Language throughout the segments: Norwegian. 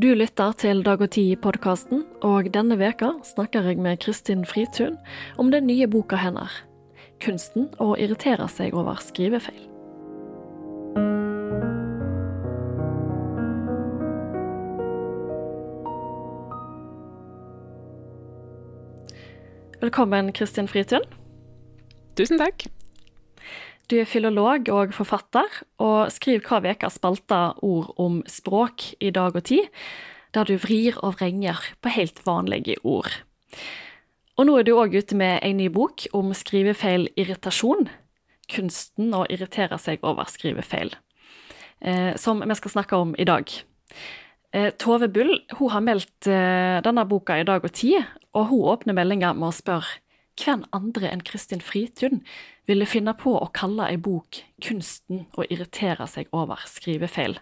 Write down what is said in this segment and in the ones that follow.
Du lytter til Dag og Tid-podkasten, og denne veka snakker jeg med Kristin Fritun om den nye boka hennes, 'Kunsten å irritere seg over skrivefeil'. Velkommen, Kristin Fritun. Tusen takk. Du er filolog og forfatter, og skriver hver uke spalta ord om språk i Dag og Tid, der du vrir og vrenger på helt vanlige ord. Og nå er du òg ute med en ny bok om skrivefeil irritasjon. Kunsten å irritere seg over skrivefeil. Eh, som vi skal snakke om i dag. Eh, Tove Bull hun har meldt eh, denne boka i Dag og Tid, og hun åpner meldinga med å spørre hvem andre enn Kristin Fritun ville finne på å kalle ei bok 'Kunsten å irritere seg over skrivefeil'.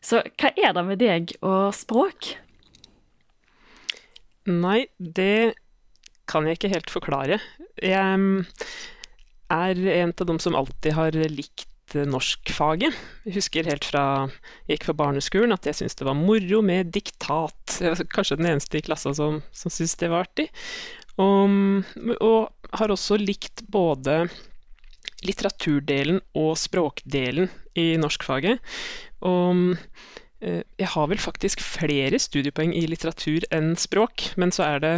Så hva er det med deg og språk? Nei, det kan jeg ikke helt forklare. Jeg er en av dem som alltid har likt norskfaget. Jeg husker helt fra jeg gikk på barneskolen at jeg syntes det var moro med diktat. Jeg var kanskje den eneste i klassen som, som syntes det var artig. Og, og har også likt både litteraturdelen og språkdelen i norskfaget. Og eh, jeg har vel faktisk flere studiepoeng i litteratur enn språk, men så er det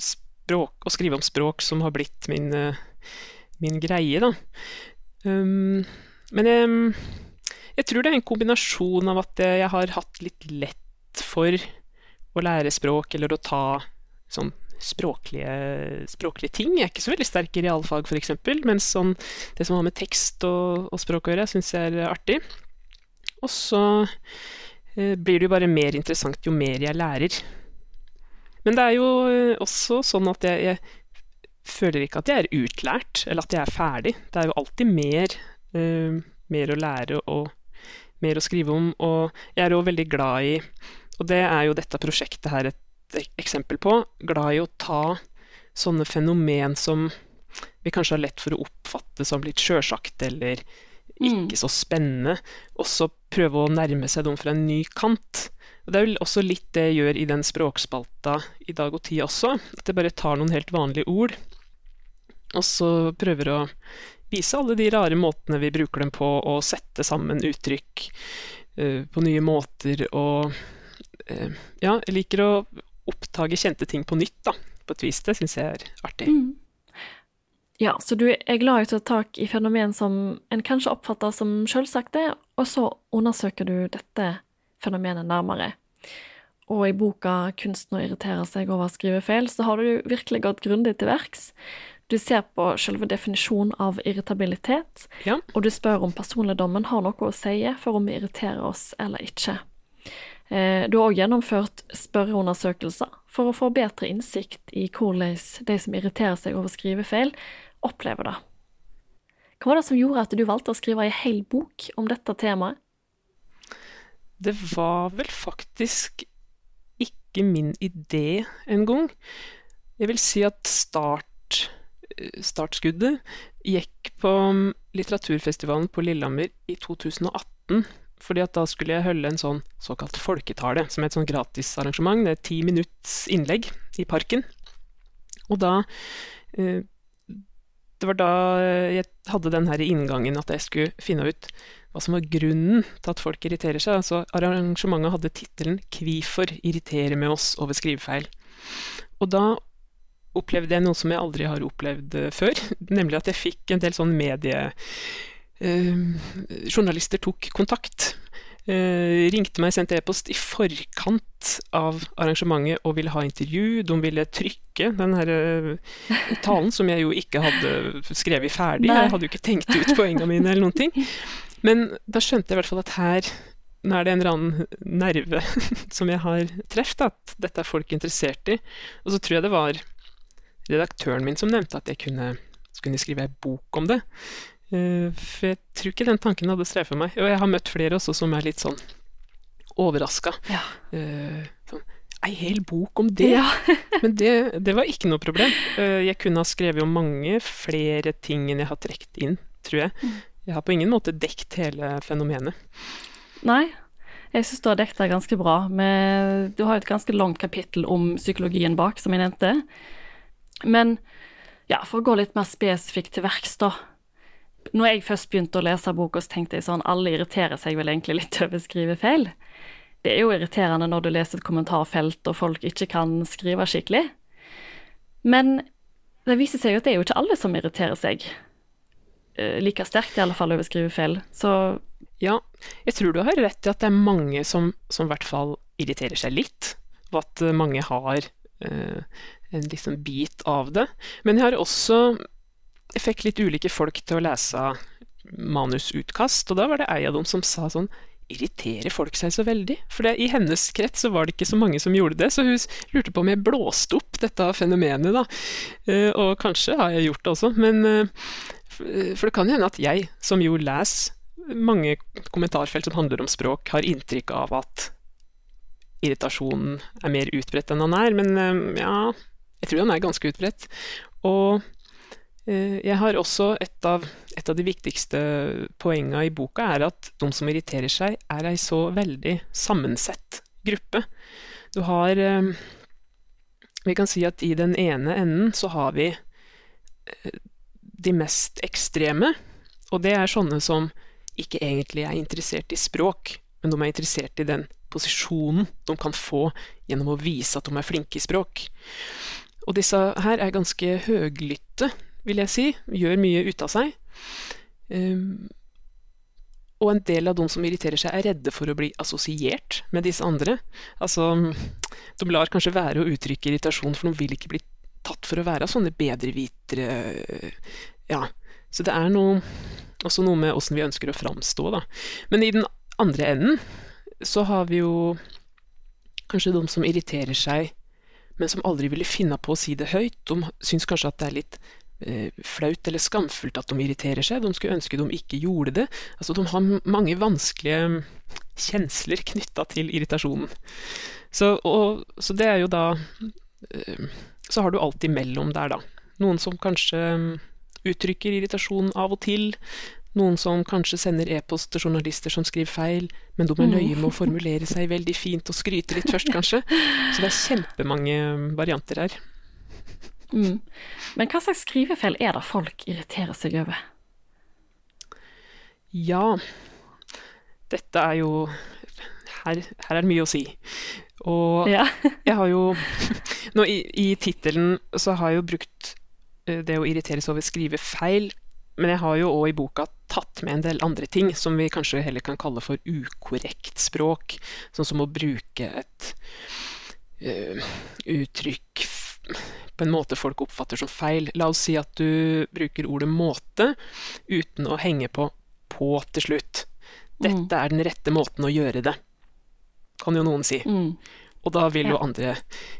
språk, å skrive om språk som har blitt min, eh, min greie, da. Men jeg, jeg, tror det er en kombinasjon av at jeg har hatt litt lett for å lære språk, eller å ta sånn språklige, språklige, ting. Jeg er ikke så veldig sterk i realfag, f.eks., mens sånn, det som har med tekst og, og språk å gjøre, syns jeg er artig. Og så eh, blir det jo bare mer interessant jo mer jeg lærer. Men det er jo eh, også sånn at jeg, jeg, føler ikke at jeg er utlært, eller at jeg er ferdig. Det er jo alltid mer, eh, mer å lære og mer å skrive om. Og jeg er òg veldig glad i Og det er jo dette prosjektet her et eksempel på, glad i å ta sånne fenomen som vi kanskje har lett for å oppfatte som litt sjølsagt eller mm. ikke så spennende, og så prøve å nærme seg dem fra en ny kant. Og Det er vel også litt det jeg gjør i den språkspalta i Dag og Tid også, at jeg bare tar noen helt vanlige ord, og så prøver å vise alle de rare måtene vi bruker dem på, og sette sammen uttrykk uh, på nye måter, og uh, ja, jeg liker å oppdage kjente ting på nytt, da, på et vis. Det syns jeg er artig. Mm. Ja, så du er glad i å ta tak i fenomen som en kanskje oppfatter som selvsagte, og så undersøker du dette fenomenet nærmere. Og i boka 'Kunsten å irritere seg over skrivefeil' så har du virkelig gått grundig til verks. Du ser på selve definisjonen av irritabilitet, ja. og du spør om personligdommen har noe å si for om vi irriterer oss eller ikke. Eh, du har òg gjennomført spørreundersøkelser for å få bedre innsikt i hvordan de som irriterer seg over skrivefeil, opplever det. Hva var det som gjorde at du valgte å skrive ei hel bok om dette temaet? Det var vel faktisk ikke min idé en gang. Jeg vil si at start, startskuddet gikk på litteraturfestivalen på Lillehammer i 2018 fordi at da skulle jeg holde en sånn såkalt folketale, som er et sånn gratisarrangement. Det er ti minutts innlegg i parken. Og da eh, Det var da jeg hadde den her inngangen at jeg skulle finne ut hva som var grunnen til at folk irriterer seg. Altså, arrangementet hadde tittelen 'Kvifor irriterer med oss over skrivefeil'. Og da opplevde jeg noe som jeg aldri har opplevd eh, før, nemlig at jeg fikk en del sånn medie journalister tok kontakt. Eh, ringte meg, sendte e-post i forkant av arrangementet og ville ha intervju. De ville trykke den her uh, talen, som jeg jo ikke hadde skrevet ferdig. Nei. Jeg hadde jo ikke tenkt ut poengene mine eller noen ting. Men da skjønte jeg i hvert fall at her nå er det en eller annen nerve som jeg har truffet, at dette er folk interessert i. Og så tror jeg det var redaktøren min som nevnte at jeg kunne, kunne skrive ei bok om det. Eh, for jeg tror ikke den tanken hadde streifet meg. Og jeg har møtt flere også som er litt sånn overraska. Ja. Uh, sånn, Ei hel bok om det! Ja. Men det, det, var ikke noe problem. Uh, jeg kunne ha skrevet om mange flere ting enn jeg har trukket inn, tror jeg. Mm. Jeg har på ingen måte dekt hele fenomenet. Nei. Jeg syns du har dekket det ganske bra. Med, du har et ganske langt kapittel om psykologien bak, som jeg nevnte. Men ja, for å gå litt mer spesifikt til verks, da. Når jeg først begynte å lese boka, så tenkte jeg sånn alle irriterer seg vel egentlig litt over skrivefeil. Det er jo irriterende når du leser et kommentarfelt og folk ikke kan skrive skikkelig. Men det viser seg jo at det er jo ikke alle som irriterer seg eh, like sterkt, i alle fall over skrivefeil. Så Ja, jeg tror du har rett i at det er mange som, som i hvert fall irriterer seg litt, og at eh, mange har eh, en liksom bit av det. Men jeg har også jeg fikk litt ulike folk til å lese manusutkast, og da var det ei av dem som sa sånn Irriterer folk seg så veldig? For det, i hennes krets så var det ikke så mange som gjorde det, så hun lurte på om jeg blåste opp dette fenomenet, da. Eh, og kanskje har jeg gjort det også, men eh, For det kan jo hende at jeg, som jo leser mange kommentarfelt som handler om språk, har inntrykk av at irritasjonen er mer utbredt enn han er, men eh, ja Jeg tror han er ganske utbredt. Og jeg har også et av, et av de viktigste poengene i boka er at de som irriterer seg, er ei så veldig sammensett gruppe. Du har Vi kan si at i den ene enden så har vi de mest ekstreme, og det er sånne som ikke egentlig er interessert i språk, men de er interessert i den posisjonen de kan få gjennom å vise at de er flinke i språk. Og disse her er ganske høglytte vil jeg si. Gjør mye ut av seg. Um, og en del av de som irriterer seg, er redde for å bli assosiert med disse andre. Altså, de lar kanskje være å uttrykke irritasjon, for de vil ikke bli tatt for å være sånne bedrevitere. Ja. Så det er noe, også noe med åssen vi ønsker å framstå, da. Men i den andre enden så har vi jo kanskje de som irriterer seg, men som aldri ville finne på å si det høyt. De syns kanskje at det er litt flaut eller skamfullt at de irriterer seg. De skulle ønske de ikke gjorde det. Altså, de har mange vanskelige kjensler knytta til irritasjonen. Så, og, så, det er jo da Så har du alt imellom der, da. Noen som kanskje uttrykker irritasjon av og til. Noen som kanskje sender e-post til journalister som skriver feil, men de er nøye med å formulere seg veldig fint og skryte litt først, kanskje. Så det er kjempemange varianter her. Mm. Men hva slags skrivefeil er det folk irriterer seg over? Ja, dette er jo Her, her er det mye å si. Og ja. jeg har jo nå I, i tittelen så har jeg jo brukt det å irriteres over skrivefeil, men jeg har jo òg i boka tatt med en del andre ting som vi kanskje heller kan kalle for ukorrekt språk. Sånn som å bruke et uh, uttrykk på en måte folk oppfatter som feil. La oss si at du bruker ordet måte uten å henge på på til slutt. Dette er den rette måten å gjøre det, kan jo noen si. Mm. Og da vil jo andre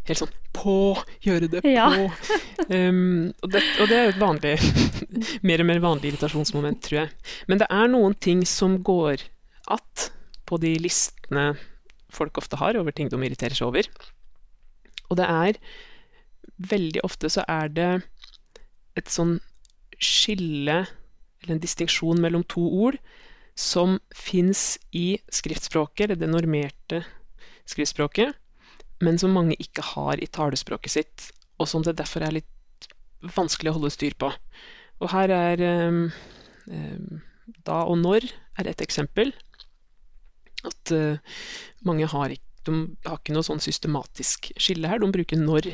helt sånn På! Gjøre det på! Ja. um, og, det, og, det, er et vanlig mer og mer vanlig irritasjonsmoment, tror jeg. Men det er noen ting som går att på de listene folk ofte har over ting de irriterer seg over. Og det er veldig ofte så er det et sånn skille, eller en distinksjon mellom to ord, som fins i skriftspråket, eller det normerte skriftspråket, men som mange ikke har i talespråket sitt, og som det derfor er litt vanskelig å holde styr på. Og her er um, um, da og når er et eksempel. At uh, mange har ikke, har ikke noe sånn systematisk skille her. De bruker når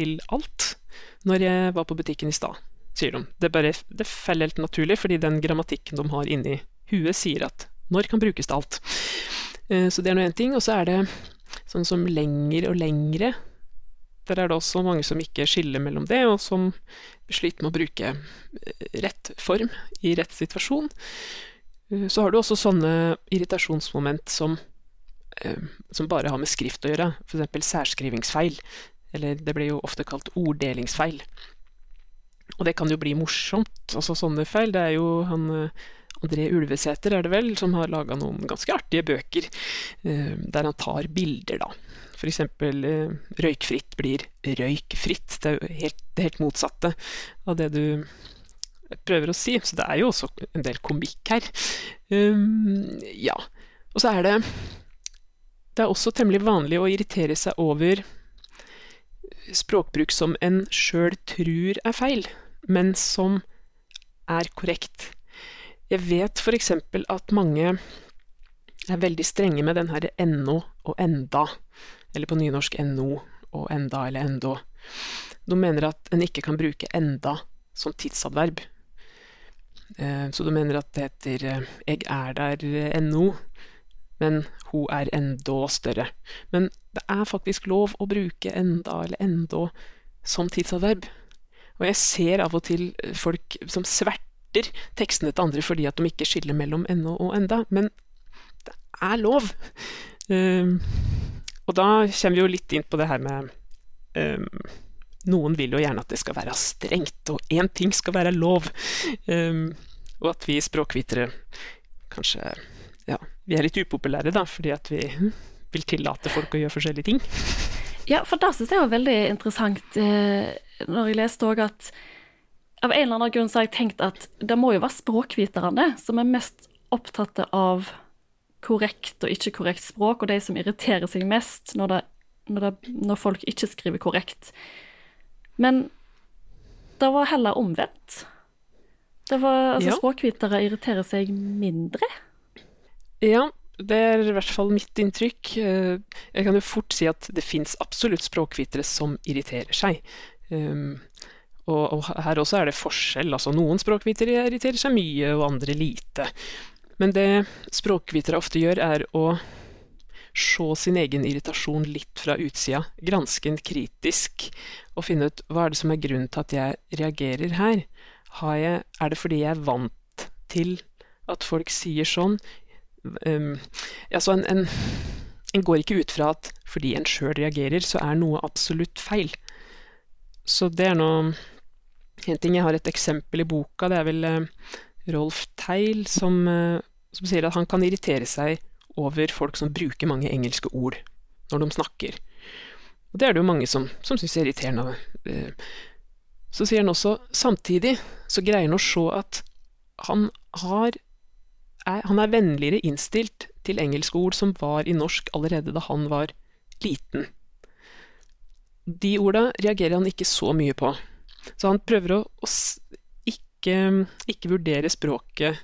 til alt når jeg var på butikken i stad, sier de. Det, bare, det faller helt naturlig, fordi den grammatikken de har inni huet, sier at når kan brukes til alt. Så det er nå én ting. Og så er det sånn som lenger og lengre. Der er det også mange som ikke skiller mellom det, og som sliter med å bruke rett form i rett situasjon. Så har du også sånne irritasjonsmoment som, som bare har med skrift å gjøre, f.eks. særskrivingsfeil. Eller det blir jo ofte kalt orddelingsfeil. Og det kan jo bli morsomt, altså sånne feil. Det er jo han André Ulvesæter, er det vel, som har laga noen ganske artige bøker eh, der han tar bilder, da. Eksempel eh, røykfritt blir røykfritt. Det er jo helt, det helt motsatte av det du prøver å si. Så det er jo også en del komikk her. Um, ja. Og så er det det er også temmelig vanlig å irritere seg over språkbruk som en sjøl tror er feil, men som er korrekt. Jeg vet f.eks. at mange er veldig strenge med den her ennå og enda, eller på nynorsk no og enda eller endå. De mener at en ikke kan bruke enda som tidsadverb. Eh, så de mener at det heter eh, 'eg er der ennå', men hun er endå større. Men det er faktisk lov å bruke enda eller endå som tidsadverb. Og jeg ser av og til folk som sverter tekstene til andre fordi at de ikke skiller mellom ennå og enda, men det er lov. Um, og da kommer vi jo litt inn på det her med um, Noen vil jo gjerne at det skal være strengt, og én ting skal være lov. Um, og at vi språkvitere kanskje ja, vi er litt upopulære, da, fordi at vi vil tillate folk å gjøre forskjellige ting. Ja, for det syns jeg var veldig interessant eh, når jeg leste òg at av en eller annen grunn så har jeg tenkt at det må jo være språkviterne som er mest opptatt av korrekt og ikke korrekt språk, og de som irriterer seg mest når, det, når, det, når folk ikke skriver korrekt. Men det var heller omvendt. Det var, altså, ja. Språkvitere irriterer seg mindre. Ja, det er i hvert fall mitt inntrykk. Eh, jeg kan jo fort si at det fins absolutt språkvitere som irriterer seg. Og, og, her også er det forskjell. Altså, noen språkvitere irriterer seg mye, og andre lite. Men det språkvitere ofte gjør, er å se sin egen irritasjon litt fra utsida, granske den kritisk og finne ut hva er det som er grunnen til at jeg reagerer her. Jeg, er det fordi jeg er vant til at folk sier sånn? Um, altså en, en, en, går ikke ut fra at fordi en sjøl reagerer, så er noe absolutt feil. Så det er nå en ting. Jeg har et eksempel i boka. Det er vel uh, Rolf Teil som, uh, som, sier at han kan irritere seg over folk som bruker mange engelske ord når de snakker. Og det er det jo mange som, som syns er irriterende. Uh, så sier han også samtidig så greier han å se at han har er, han er vennligere innstilt til engelske ord som var i norsk allerede da han var liten. De orda reagerer han ikke så mye på, så han prøver å, å ikke, ikke, vurdere språket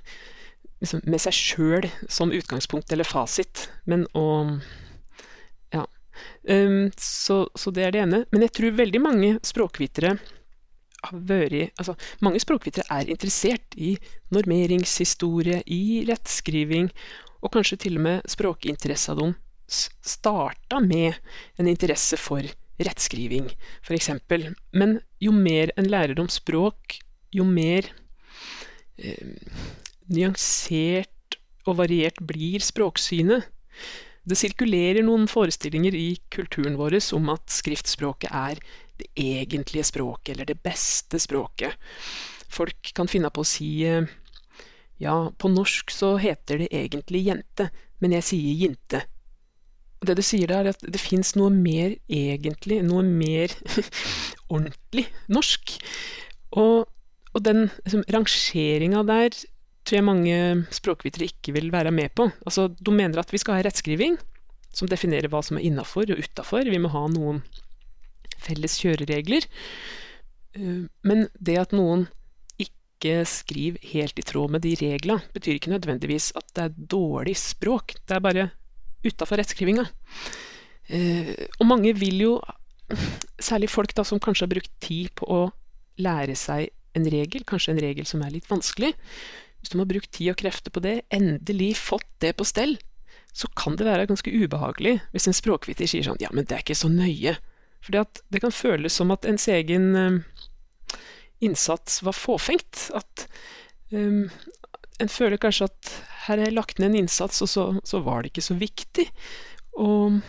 liksom, med seg sjøl som utgangspunkt eller fasit, men å Ja. Um, så, så det er det ene. Men jeg tror veldig mange språkvitere har vært Altså, mange språkvitere er interessert i normeringshistorie, i rettskriving, og kanskje til og med språkinteressa de starta med en interesse for rettskriving, f.eks. Men jo mer en lærer om språk, jo mer eh, nyansert og variert blir språksynet. Det sirkulerer noen forestillinger i kulturen vår om at skriftspråket er det egentlige språket, eller det beste språket. Folk kan finne på å si eh, ja, på norsk så heter det egentlig jente, men jeg sier jinte. Det du sier der, er at det fins noe mer egentlig, noe mer ordentlig norsk. Og, og den liksom, rangeringa der tror jeg mange språkvitere ikke vil være med på. Altså, De mener at vi skal ha rettskriving som definerer hva som er innafor og utafor. Vi må ha noen felles kjøreregler. Eh, men det at noen ikke skriver helt i tråd med de reglene, betyr ikke nødvendigvis at det er dårlig språk. Det er bare utafor rettskrivinga. Eh, og mange vil jo, særlig folk da som kanskje har brukt tid på å lære seg en regel, kanskje en regel som er litt vanskelig, hvis de har brukt tid og krefter på det, endelig fått det på stell, så kan det være ganske ubehagelig hvis en språkviter sier sånn ja, men det er ikke så nøye. Fordi at det kan føles som at ens egen um, innsats var fåfengt. At um, en føler kanskje at her har jeg lagt ned en innsats, og så, så, var det ikke så viktig. Og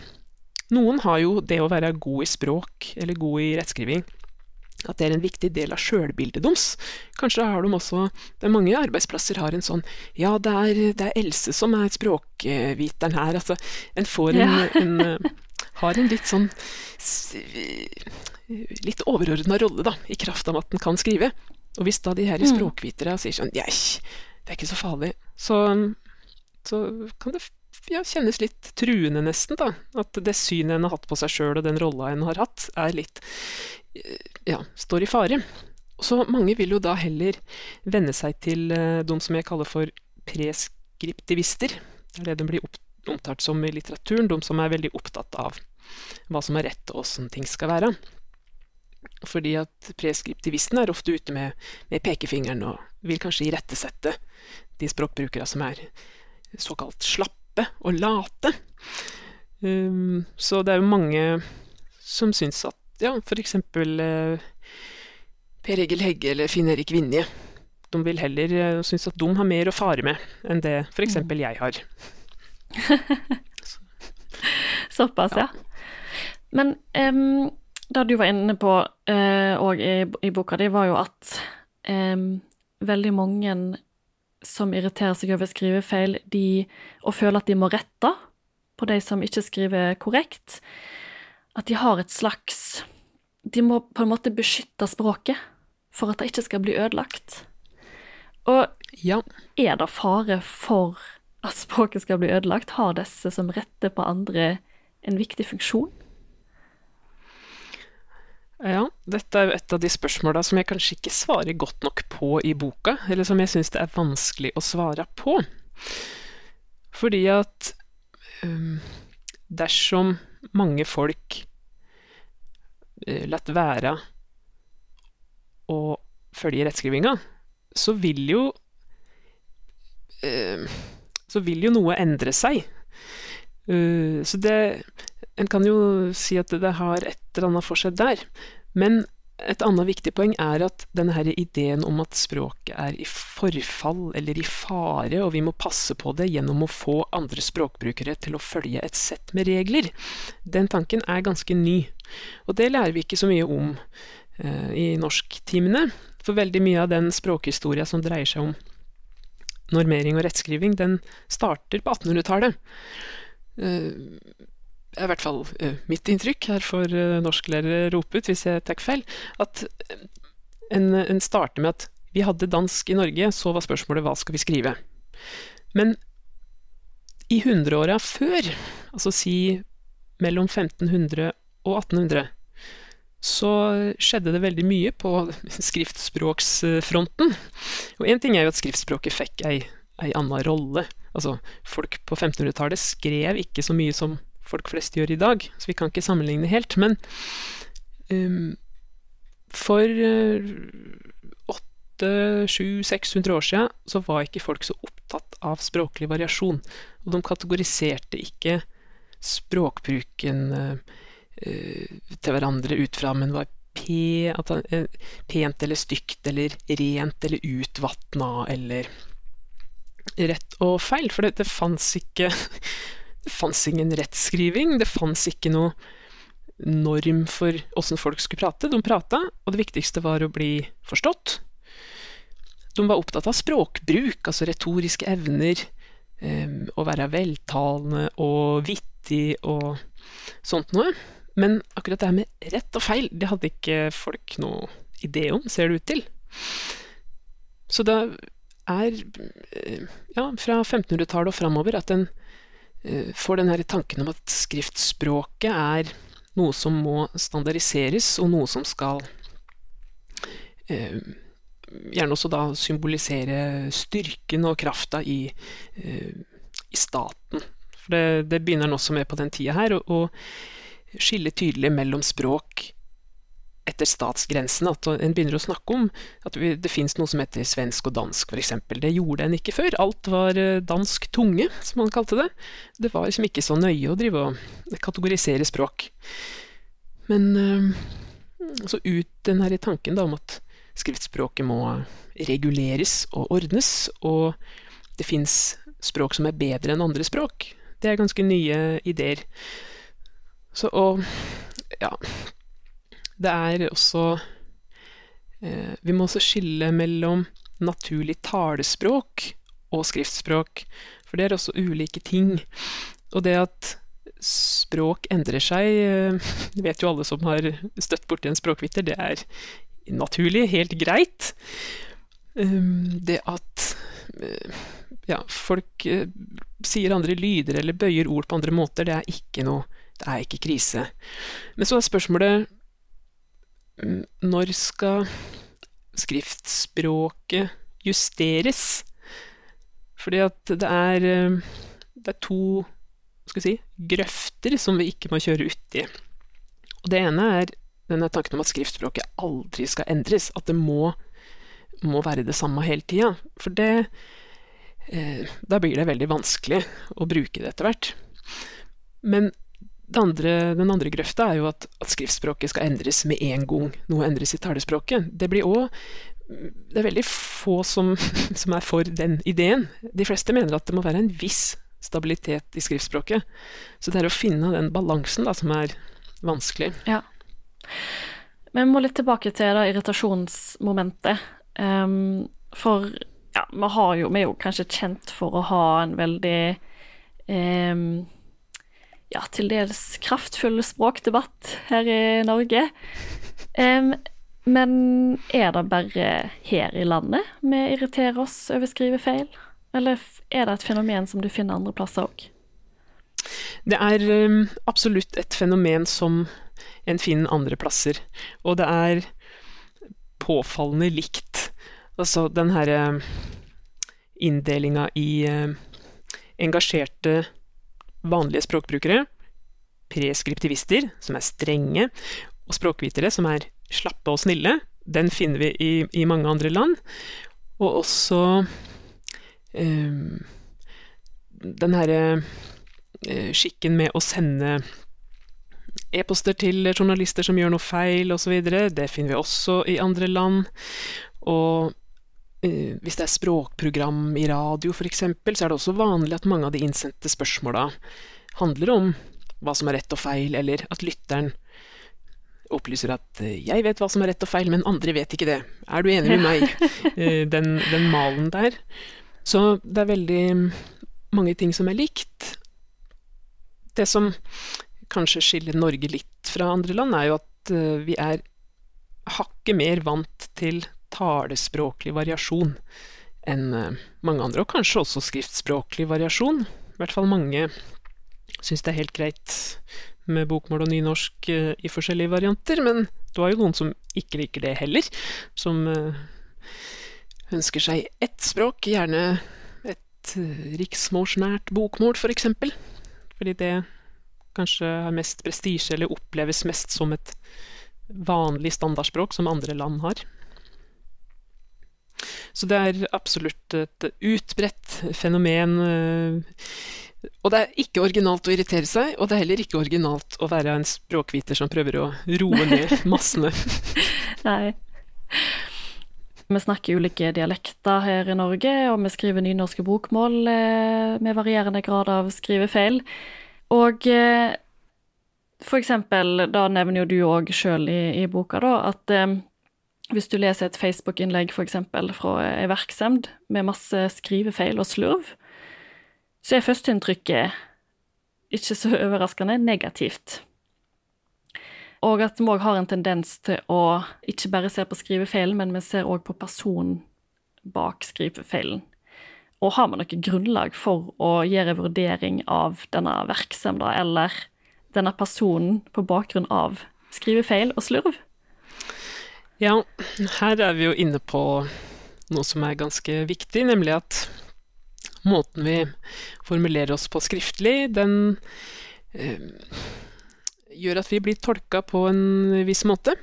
noen har jo det å være god i språk, eller god i rettskriving, at det er en viktig del av sjølbildet deres. Kanskje har de også det er Mange arbeidsplasser har en sånn Ja, det er, det er Else som er språkviteren her. Altså, en får en, ja. en har en litt sånn litt overordna rolle, da, i kraft av at den kan skrive. Og hvis da de her mm. språkvitere sier sånn Nei, det er ikke så farlig, så, så kan det ja, kjennes litt truende, nesten. da. At det synet en har hatt på seg sjøl, og den rolla en har hatt, er litt ja, står i fare. Så mange vil jo da heller venne seg til de som jeg kaller for preskriptivister. Det er det de blir omtalt som i litteraturen, de som er veldig opptatt av hva som er rett og åssen ting skal være. Fordi at preskriptivisten er ofte ute med, med pekefingeren og vil kanskje irettesette de språkbrukere som er såkalt slappe og late. Um, så det er jo mange som syns at ja, eksempel uh, Per Egil Hegge eller Finn-Erik Vinje. De vil heller uh, synes at de har mer å fare med enn det for eksempel jeg har. Såpass, ja. Men um, det du var inne på òg uh, i, i, boka di, var jo at um, veldig mange som irriterer seg over skrivefeil, de, og føler at de må rette på de som ikke skriver korrekt, at de har et slags De må på en måte beskytte språket for at det ikke skal bli ødelagt. Og ja. er det fare for at språket skal bli ødelagt? Har disse som retter på andre, en viktig funksjon? Ja, dette er jo et av de spørsmåla som jeg kanskje ikke svarer godt nok på i boka, eller som jeg syns det er vanskelig å svare på. Fordi at um, dersom mange folk uh, lar være å følge rettskrivinga, så vil jo uh, Så vil jo noe endre seg. Uh, så det en kan jo si at det har et eller annet for seg der. Men et annet viktig poeng er at denne her ideen om at språket er i forfall eller i fare, og vi må passe på det gjennom å få andre språkbrukere til å følge et sett med regler, den tanken er ganske ny. Og det lærer vi ikke så mye om eh, i norsktimene. For veldig mye av den språkhistoria som dreier seg om normering og rettskriving, den starter på 1800-tallet. Eh, er i hvert fall uh, mitt inntrykk, her får uh, norsklærere rope ut hvis jeg tar feil, at en, en, starter med at vi hadde dansk i Norge, så var spørsmålet hva skal vi skrive? Men i hundreåra før, altså si mellom 1500 og 1800, så skjedde det veldig mye på skriftspråksfronten. Og én ting er jo at skriftspråket fikk ei, ei anna rolle. Altså, folk på 1500-tallet skrev ikke så mye som folk flest gjør i dag, så vi kan ikke sammenligne helt. Men um, for uh, 800-700-600 år siden så var ikke folk så opptatt av språklig variasjon. Og de kategoriserte ikke språkbruken uh, til hverandre ut fra men var uh, pent eller stygt eller rent eller utvatna eller rett og feil, for det, det fantes ikke det fantes ingen rettskriving, det fantes ikke noe norm for åssen folk skulle prate. De prata, og det viktigste var å bli forstått. De var opptatt av språkbruk, altså retoriske evner, um, å være veltalende og vittig og sånt noe. Men akkurat det her med rett og feil, det hadde ikke folk noe idé om, ser det ut til. Så det er eh, ja, fra 1500-tallet og framover at en Eh, får den tanken om at skriftspråket er noe som må standardiseres, og noe som skal eh, gjerne også da symbolisere styrken og krafta i, eh, i staten. For det, det begynner han også med på den tida her, å skille tydelig mellom språk etter statsgrensene. At en begynner å snakke om at det fins noe som heter svensk og dansk, f.eks. Det gjorde en ikke før. Alt var eh, dansk tunge, som man kalte det. Det var liksom ikke så nøye å drive og kategorisere språk. Men eh, så ut den her tanken da om at skriftspråket må reguleres og ordnes, og det fins språk som er bedre enn andre språk. Det er ganske nye ideer. Så og ja, det er også eh, Vi må også skille mellom naturlig talespråk og skriftspråk, for det er også ulike ting. Og det at språk endrer seg, eh, det vet jo alle som har støtt borti en språkviter, det er naturlig, helt greit. Um, det at uh, ja, folk eh, sier andre lyder eller bøyer ord på andre måter, det er ikke noe Det er ikke krise. Men så er spørsmålet Når skal skriftspråket justeres? Fordi at det er, eh, det er to si, grøfter som vi ikke må kjøre uti. Og det ene er denne tanken om at skriftspråket aldri skal endres. At det må, må være det samme hele tida. For det eh, Da blir det veldig vanskelig å bruke det etter hvert. Men andre, den andre grøfta er jo at, at, skriftspråket skal endres med en gang noe endres i talespråket. Det blir òg Det er veldig få som, som er for den ideen. De fleste mener at det må være en viss stabilitet i skriftspråket. Så det er å finne den balansen da, som er vanskelig. Ja. Men vi må litt tilbake til da, irritasjonsmomentet. Um, for ja, vi, jo, vi, er jo kanskje kjent for å ha en veldig um, ja, til dels kraftfull språkdebatt her i Norge. Um, men er det bare her i landet vi irriterer oss over skrivefeil? Eller er det et fenomen som du finner andre plasser òg? Det er um, absolutt et fenomen som en finner andre plasser. Og det er påfallende likt. Altså den herre inndelinga i uh, engasjerte, vanlige språkbrukere, preskriptivister, som er strenge, og språkvitere, som er slappe og snille, den finner vi i, i mange andre land. Og også um, den herre uh, skikken med å sende e-poster til journalister som gjør noe feil osv. Det finner vi også i andre land. Og hvis det er språkprogram i radio f.eks., så er det også vanlig at mange av de innsendte spørsmåla handler om hva som er rett og feil, eller at lytteren opplyser at uh, 'jeg vet hva som er rett og feil, men andre vet ikke det'. Er du enig med meg? den, den malen der. Så det er veldig mange ting som er likt. Det som kanskje skiller Norge litt fra andre land, er jo at vi er hakket mer vant til talespråklig variasjon enn uh, mange andre, og kanskje også skriftspråklig variasjon. I hvert fall mange syns det er helt greit med bokmål og nynorsk uh, i forskjellige varianter, men du har jo noen som ikke liker det heller, som ønsker seg ett språk, gjerne et eh, riksmålsnært bokmål. For eksempel. Fordi det kanskje har mest prestisje, eller oppleves mest som et vanlig standardspråk som andre land har. Så det er absolutt et utbredt fenomen. Eh, og det er ikke originalt å irritere seg, og det er heller ikke originalt å være en språkviter som prøver å roe ned massene. Nei. Vi snakker ulike dialekter her i Norge, og vi skriver nynorske bokmål eh, med varierende grad av skrivefeil. Og eh, for eksempel, da nevner jo du òg sjøl i, i, boka, da, at hvis du leser et Facebook-innlegg f.eks. fra ei verksemd med masse skrivefeil og slurv, så er førsteinntrykket ikke så overraskende negativt. Og at vi òg har en tendens til å ikke bare se på skrivefeilen, men vi ser òg på personen bak skrivefeilen. Og har vi noe grunnlag for å gjøre vurdering av denne virksomheten eller denne personen på bakgrunn av skrivefeil og slurv? Ja, her er vi jo inne på noe som er ganske viktig, nemlig at måten vi formulerer oss på skriftlig, den øh, gjør at vi blir tolka på en viss måte.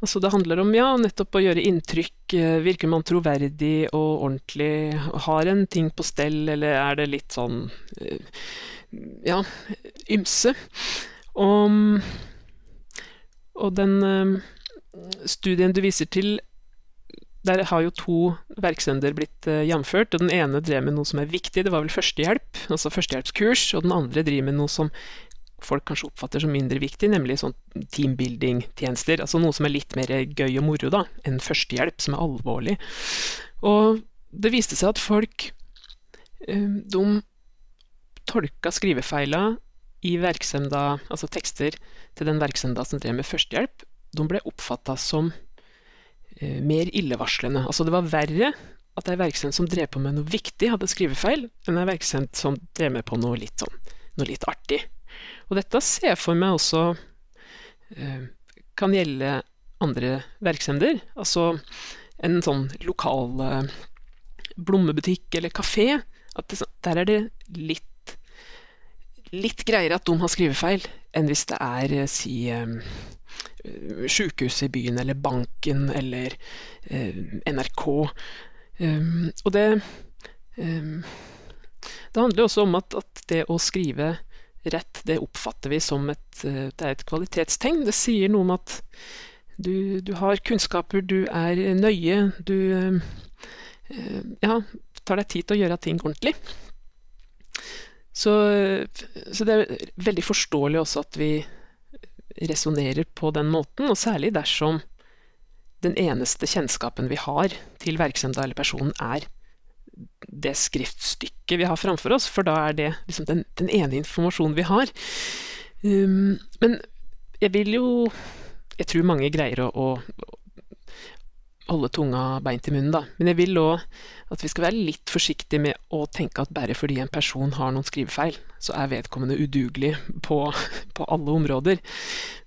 Altså det handler om ja, nettopp å gjøre inntrykk. Eh, virker man troverdig og ordentlig? Har en ting på stell, eller er det litt sånn eh, ja, ymse? Og, og den studien du viser til, der har jo to verksteder blitt jamført. og Den ene drev med noe som er viktig, det var vel førstehjelp, altså førstehjelpskurs. Og den andre driver med noe som folk kanskje oppfatter som mindre viktig, nemlig sånn teambuilding-tjenester. Altså noe som er litt mer gøy og moro da, enn førstehjelp, som er alvorlig. Og det viste seg at folk uh, de tolka skrivefeila i verksemda, altså tekster til den verksemda som drev med førstehjelp, de ble oppfatta som eh, mer illevarslende. Altså det var verre at ei verksendt som drev på med noe viktig, hadde skrivefeil, enn ei verksendt som drev med på noe litt sånn, noe litt artig. Og dette ser jeg for meg også eh, kan gjelde andre verksender. Altså en sånn lokal eh, blommebutikk eller kafé. At det, der er det litt litt greiere at de har skrivefeil, enn hvis det er, eh, si eh, Sjukehuset i byen, eller banken, eller eh, NRK. Og det Det handler også om at, at, det å skrive rett, det oppfatter vi som et, det er et kvalitetstegn. Det sier noe om at du, du har kunnskaper, du er nøye, du ja, tar deg tid til å gjøre ting ordentlig. Så, så, det er veldig forståelig også at vi resonnerer på den måten, og særlig dersom den eneste kjennskapen vi har til virksomheten eller personen, er det skriftstykket vi har framfor oss, for da er det liksom den, den ene informasjonen vi har. Um, men jeg vil jo Jeg tror mange greier å, å holde tunga beint i munnen, da. Men jeg vil òg at vi skal være litt forsiktige med å tenke at bare fordi en person har noen skrivefeil, så er vedkommende udugelig på, på alle områder.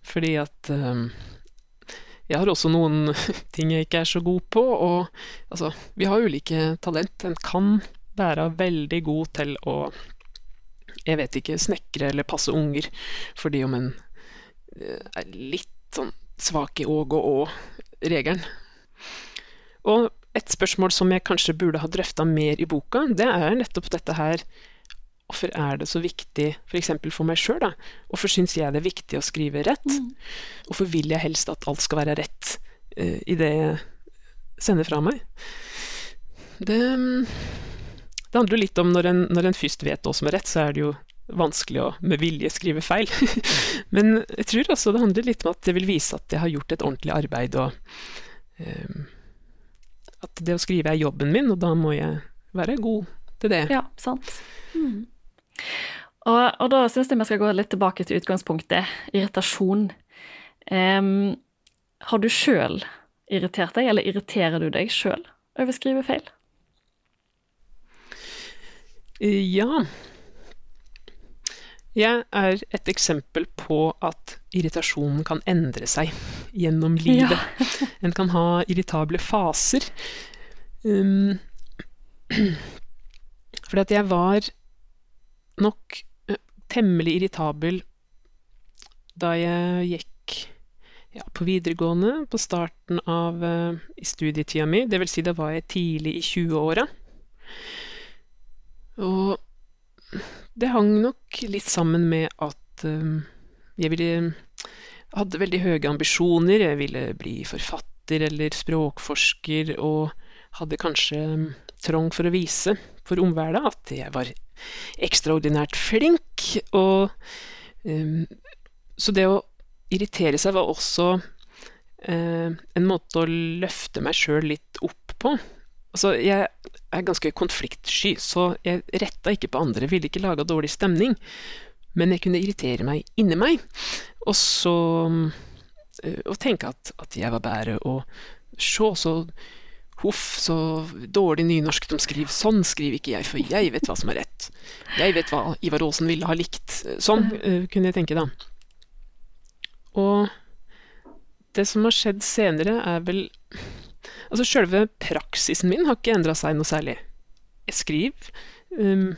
Fordi at um, jeg har også noen ting jeg ikke er så god på, og altså, vi har ulike talent. En kan være veldig god til å jeg vet ikke, snekre eller passe unger, fordi om en eh, er litt sånn svak i åg og å-regelen, og et spørsmål som jeg kanskje burde ha drøfta mer i boka, det er nettopp dette her Hvorfor er det så viktig, f.eks. For, for meg sjøl? Hvorfor syns jeg det er viktig å skrive rett? Mm. Hvorfor vil jeg helst at alt skal være rett uh, i det jeg sender fra meg? Det, det handler jo litt om når en, når en først vet hva som er rett, så er det jo vanskelig å med vilje skrive feil. Men jeg tror også det handler litt om at jeg vil vise at jeg har gjort et ordentlig arbeid, og um, at det å skrive er jobben min, og da må jeg være god til det. Ja, sant. Mm. Og, og, da syns jeg vi skal gå litt tilbake til utgangspunktet, irritasjon. Um, har du sjøl irritert deg, eller irriterer du deg sjøl over skrivefeil? Ja. Jeg er et eksempel på at irritasjonen kan endre seg gjennom livet. Ja. en kan ha irritable faser. Um, fordi at jeg var nok uh, temmelig irritabel da jeg gikk ja, på videregående, på starten av uh, studietida mi. Det vil si, da var jeg tidlig i 20-åra. Og det hang nok litt sammen med at um, jeg ville hadde veldig høye ambisjoner. Jeg ville bli forfatter eller språkforsker, og hadde kanskje um, trang for å vise for omverdenen at jeg var ekstraordinært flink. Og um, Så det å irritere seg var også uh, en måte å løfte meg sjøl litt opp på. Altså, jeg er ganske konfliktsky, så jeg retta ikke på andre, ville ikke laga dårlig stemning. Men jeg kunne irritere meg inni meg, og så øh, Og tenke at, at jeg var bedre, og se så Huff, så dårlig nynorsk de skriver. Sånn skriver ikke jeg, for jeg vet hva som er rett. Jeg vet hva Ivar Aasen ville ha likt. Sånn uh, kunne jeg tenke, da. Og det som har skjedd senere, er vel Altså, sjølve praksisen min har ikke endra seg noe særlig. Jeg skriver um,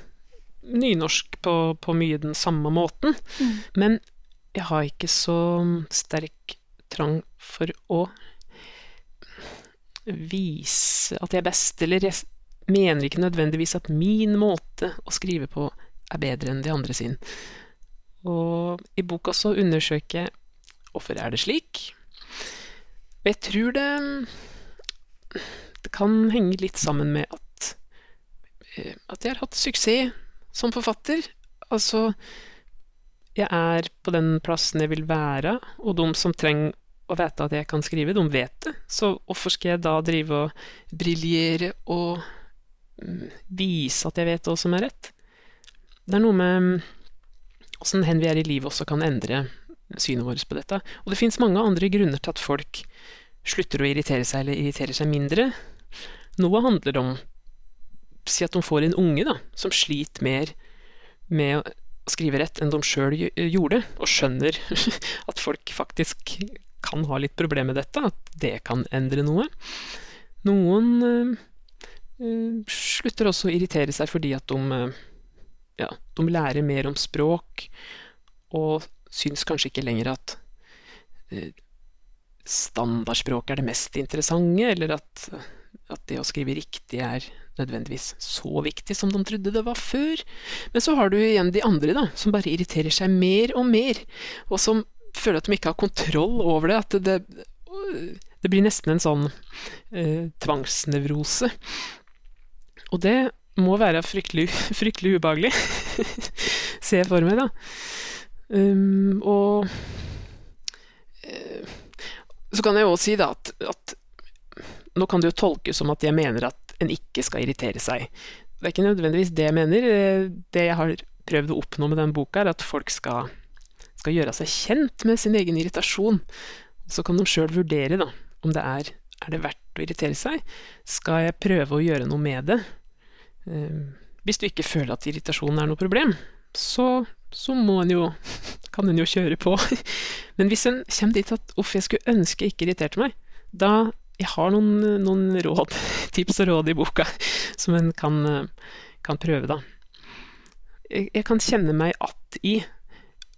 nynorsk på, på, mye den samme måten, mm. men jeg har ikke så sterk trang for å vise at jeg er best, eller jeg mener ikke nødvendigvis at min måte å skrive på er bedre enn de andre sin. Og i boka så undersøker jeg hvorfor er det slik. Og jeg tror det det kan henge litt sammen med at, eh, at jeg har hatt suksess som forfatter. Altså, jeg er på den plassen jeg vil være, og de som trenger å vite at jeg kan skrive, de vet det. Så hvorfor skal jeg da drive og briljere og mm, vise at jeg vet hva som er rett? Det er noe med åssen hen vi er i livet også kan endre synet vårt på dette. Og det fins mange andre grunner til at folk slutter å irritere seg eller irriterer seg mindre. Noe handler om Si at de får en unge da, som sliter mer med å skrive rett enn de sjøl gjorde, og skjønner at folk faktisk kan ha litt problemer med dette, at det kan endre noe. Noen øh, slutter også å irritere seg fordi at de, ja, de lærer mer om språk, og syns kanskje ikke lenger at øh, standardspråket er det mest interessante, eller at, at det å skrive riktig er nødvendigvis så viktig som de trodde det var før. Men så har du igjen de andre, da, som bare irriterer seg mer og mer, og som føler at de ikke har kontroll over det. At det, det blir nesten en sånn eh, tvangsnevrose. Og det må være fryktelig, fryktelig ubehagelig, ser jeg for meg, da. Um, og eh, så kan jeg òg si da at, at nå kan det jo tolkes som at jeg mener at en ikke skal irritere seg. Det er ikke nødvendigvis det jeg mener. Det jeg har prøvd å oppnå med den boka, er at folk skal, skal gjøre seg kjent med sin egen irritasjon. Så kan de sjøl vurdere da, om det er, er det verdt å irritere seg. Skal jeg prøve å gjøre noe med det? Ehm, hvis du ikke føler at irritasjonen er noe problem, så, så må en jo kan en jo kjøre på. Men hvis en kommer dit at uff, jeg skulle ønske jeg ikke irriterte meg, da jeg har noen, noen, råd, tips og råd i boka som en kan, kan prøve, da. Jeg, jeg, kan kjenne meg att i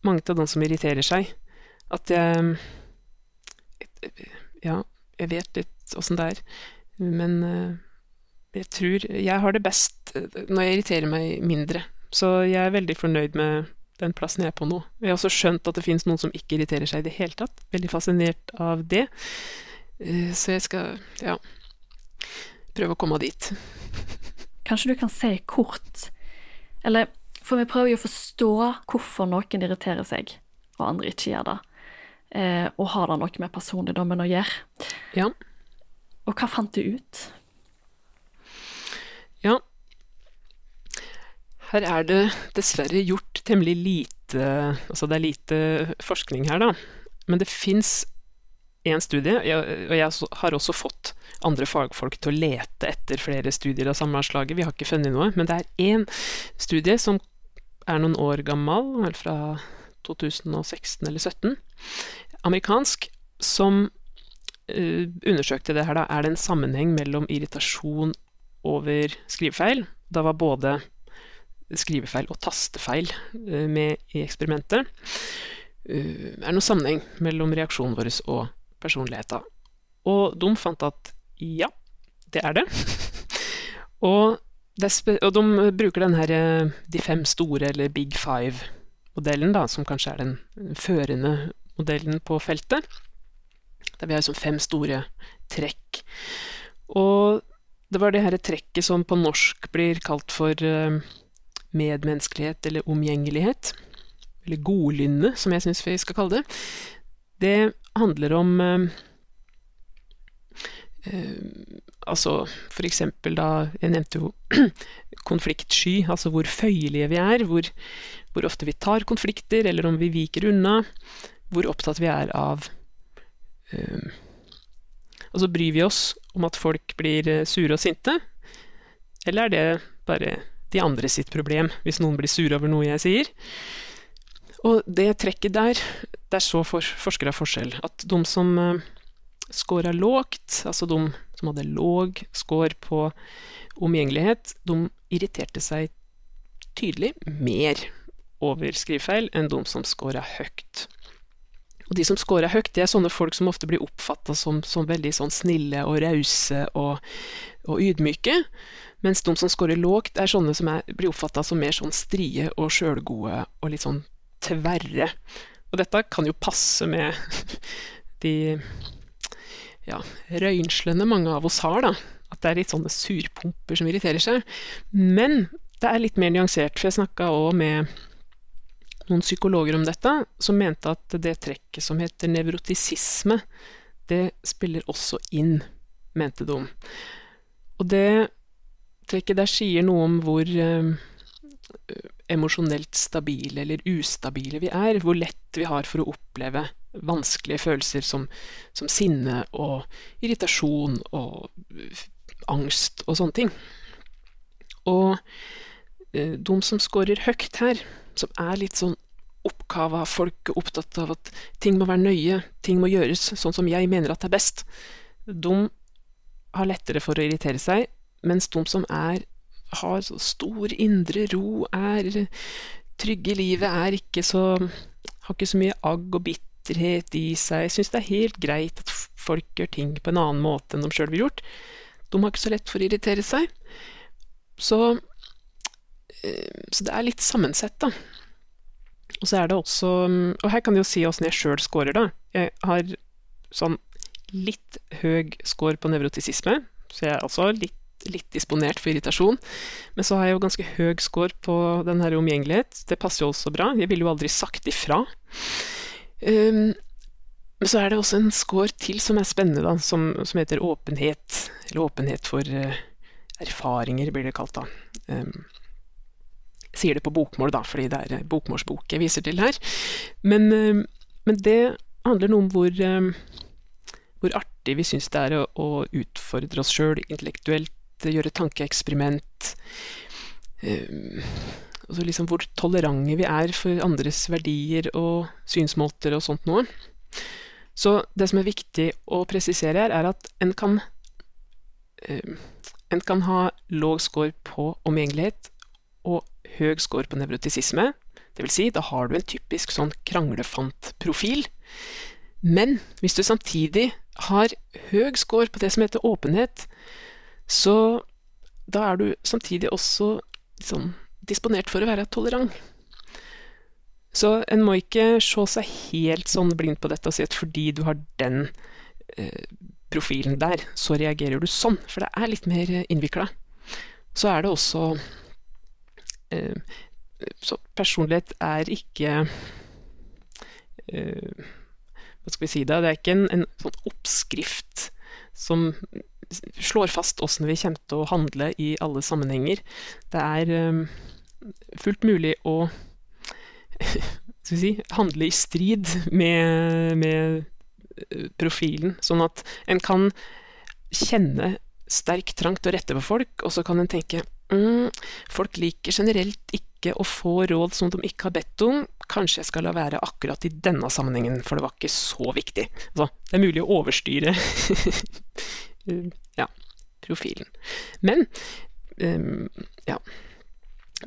mange av de som irriterer seg. At jeg Ja, jeg vet litt åssen det er, men eh, jeg tror jeg har det best eh, når jeg irriterer meg mindre. Så jeg er veldig fornøyd med den plassen jeg er på nå. Jeg har også skjønt at det finnes noen som ikke irriterer seg i det hele tatt. Veldig fascinert av det. Eh, så jeg skal, ja, prøve å komme dit. Kanskje du kan si kort, eller for vi prøver jo å forstå hvorfor noen irriterer seg, og andre ikke gjør det. Eh, og har det noe med personligdommen å gjøre? Ja. Og hva fant du ut? Ja, her er det dessverre gjort temmelig lite Altså det er lite forskning her, da. Men det fins én studie, og jeg har også fått andre fagfolk til å lete etter flere studier av samlandslaget. Vi har ikke funnet noe, men det er én studie som er noen år gammel, vel fra 2016 eller 2017, amerikansk, som uh, undersøkte det her, da. Er det en sammenheng mellom irritasjon over skrivefeil? Da var både skrivefeil og tastefeil uh, med i eksperimentet. Uh, er det noen sammenheng mellom reaksjonen vår og personligheter. Og de fant at ja, det er det. og, og, de bruker den her eh, de fem store, eller Big Five-modellen, da, som kanskje er den førende modellen på feltet. Der vi har liksom fem store trekk. Og det var det her trekket som på norsk blir kalt for eh, medmenneskelighet eller omgjengelighet. Eller godlynne, som jeg syns vi skal kalle det. Det handler om eh, eh, Altså for eksempel da Jeg nevnte jo konfliktsky, altså hvor føyelige vi er, hvor, hvor, ofte vi tar konflikter, eller om vi viker unna. Hvor opptatt vi er av eh, Altså bryr vi oss om at folk blir sure og sinte, eller er det bare de andre sitt problem, hvis noen blir sure over noe jeg sier? Og det trekket der, der så for, forskere forskjell. At de som uh, scora lågt, altså de som hadde låg score på omgjengelighet, de irriterte seg tydelig mer over skrivefeil enn de som scora høyt. Og de som scorer høyt, det er sånne folk som ofte blir oppfatta som, som, veldig sånn snille og rause og, og, ydmyke. Mens de som scorer lågt, er sånne som er, blir oppfatta som mer sånn strie og sjølgode og litt sånn tverre. Og dette kan jo passe med de ja, røynslene mange av oss har, da. At det er litt sånne surpumper som irriterer seg. Men det er litt mer nyansert, for jeg snakka òg med noen psykologer om dette, som mente at det trekket som heter nevrotisisme, det spiller også inn, mente de. Og det trekket der sier noe om hvor eh, emosjonelt stabile eller ustabile vi er, hvor lett vi har for å oppleve vanskelige følelser som, som sinne og irritasjon og angst og sånne ting. Og eh, de som scorer høyt her, som er litt sånn oppkava folk, opptatt av at ting må være nøye, ting må gjøres sånn som jeg mener at det er best, de har lettere for å irritere seg, mens de som er, har så stor indre ro, er trygge i livet, er ikke så har ikke så mye agg og bitterhet i seg, syns det er helt greit at folk gjør ting på en annen måte enn de sjøl ville gjort. De har ikke så lett for å irritere seg. Så, eh, så det er litt sammensett, da. Og så er det også Og her kan du jo si åssen jeg sjøl scorer, da. Jeg har sånn litt høy score på nevrotisisme, så jeg er altså litt, litt disponert for irritasjon. Men så har jeg jo ganske høy score på den her omgjengelighet. Det passer jo også bra. Jeg ville jo aldri sagt ifra. Um, men så er det også en score til som er spennende, da, som, som heter åpenhet. Eller åpenhet for uh, erfaringer, blir det kalt da. Um, sier det på bokmål, da, fordi det er bokmålsbok jeg viser til her. Men, uh, men det handler noe om hvor hvor artig vi syns det er å, å utfordre oss sjøl intellektuelt, gjøre tankeeksperiment. Um, altså liksom hvor tolerante vi er for andres verdier og synsmåter og sånt noe. Så det som er viktig å presisere her, er at en kan um, En kan ha låg score på omgjengelighet og høy score på nevrotisisme. Vil si, da har du en typisk sånn kranglefantprofil. Men hvis du samtidig har høy score på det som heter åpenhet, så da er du samtidig også liksom, disponert for å være tolerant. Så en må ikke se seg helt sånn blind på dette og si at fordi du har den eh, profilen der, så reagerer du sånn, for det er litt mer innvikla. Så er det også eh, Så personlighet er ikke eh, hva skal vi si da? det er ikke en, en sånn oppskrift som slår fast åssen vi kommer til å handle i alle sammenhenger. Det er um, fullt mulig å si, handle i strid med, med eh, profilen, sånn at en kan kjenne sterk trang til å rette på folk, og så kan en tenke mm, folk liker generelt ikke å få råd som de ikke har bedt om, kanskje jeg skal la være akkurat i denne sammenhengen, for det var ikke så viktig. Altså, det er mulig å overstyre ja, profilen. Men um, ja.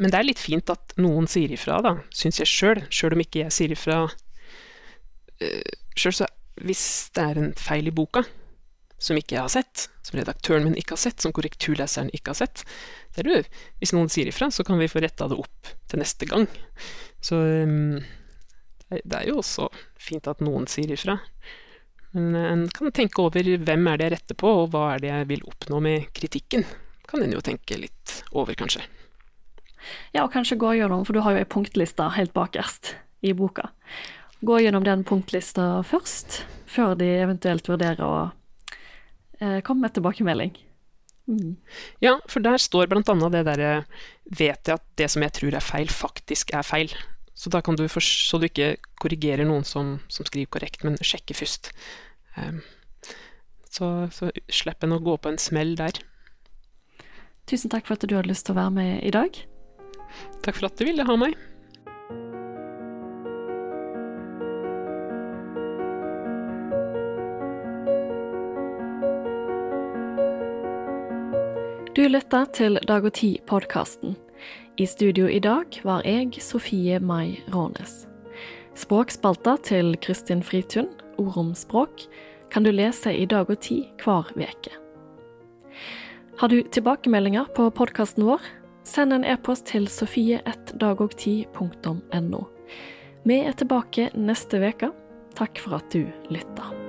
Men det er litt fint at noen sier ifra, da, syns jeg sjøl. Sjøl om ikke jeg sier ifra uh, eh, Sjøl så Hvis det er en feil i boka som ikke jeg har sett, som redaktøren min ikke har sett, som korrekturleseren ikke har sett, det er du. Hvis noen sier ifra, så kan vi få retta det opp til neste gang. Så det er jo også fint at noen sier ifra. Men eh, en kan tenke over hvem er det jeg retter på, og hva er det jeg vil oppnå med kritikken. Kan en jo tenke litt over, kanskje. Ja, og kanskje gå gjennom, for du har jo ei punktliste helt bakerst i boka. Gå gjennom den punktlista først, før de eventuelt vurderer å eh, komme med tilbakemelding. Mm. Ja, for der står annet det derre Vet jeg at det som jeg tror er feil, faktisk er feil? Så da kan du, for, så du ikke korrigerer noen som, som skriver korrekt, men sjekker først. Um, så, så slipper en å gå på en smell der. Tusen takk for at du hadde lyst til å være med i dag. Takk for at du ville ha meg. Du lytter til Dag og Tid-podkasten. I studio i dag var jeg, Sofie Mai Rånes. Språkspalta til Kristin Fritun, Ord om språk, kan du lese i Dag og Tid hver uke. Har du tilbakemeldinger på podkasten vår? Send en e-post til sofie1dagogti.no. Vi er tilbake neste uke. Takk for at du lytta.